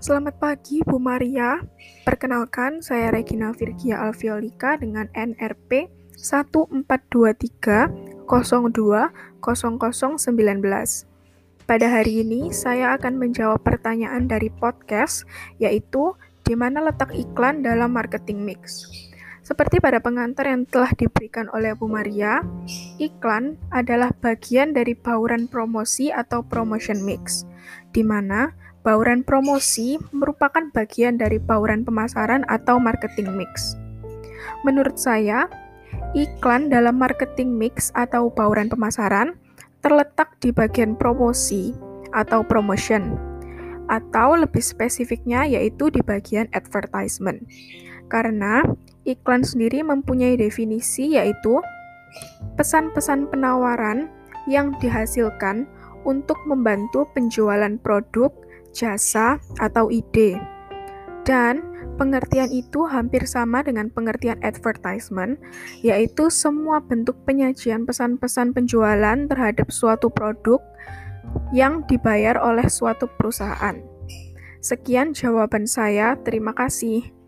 Selamat pagi Bu Maria. Perkenalkan, saya Regina Virgia Alviolika dengan NRP 1423 02 Pada hari ini, saya akan menjawab pertanyaan dari podcast, yaitu di mana letak iklan dalam marketing mix. Seperti pada pengantar yang telah diberikan oleh Bu Maria, iklan adalah bagian dari bauran promosi atau promotion mix, di mana Bauran promosi merupakan bagian dari bauran pemasaran atau marketing mix. Menurut saya, iklan dalam marketing mix atau bauran pemasaran terletak di bagian promosi atau promotion, atau lebih spesifiknya yaitu di bagian advertisement. Karena iklan sendiri mempunyai definisi yaitu pesan-pesan penawaran yang dihasilkan untuk membantu penjualan produk jasa, atau ide. Dan pengertian itu hampir sama dengan pengertian advertisement, yaitu semua bentuk penyajian pesan-pesan penjualan terhadap suatu produk yang dibayar oleh suatu perusahaan. Sekian jawaban saya, terima kasih.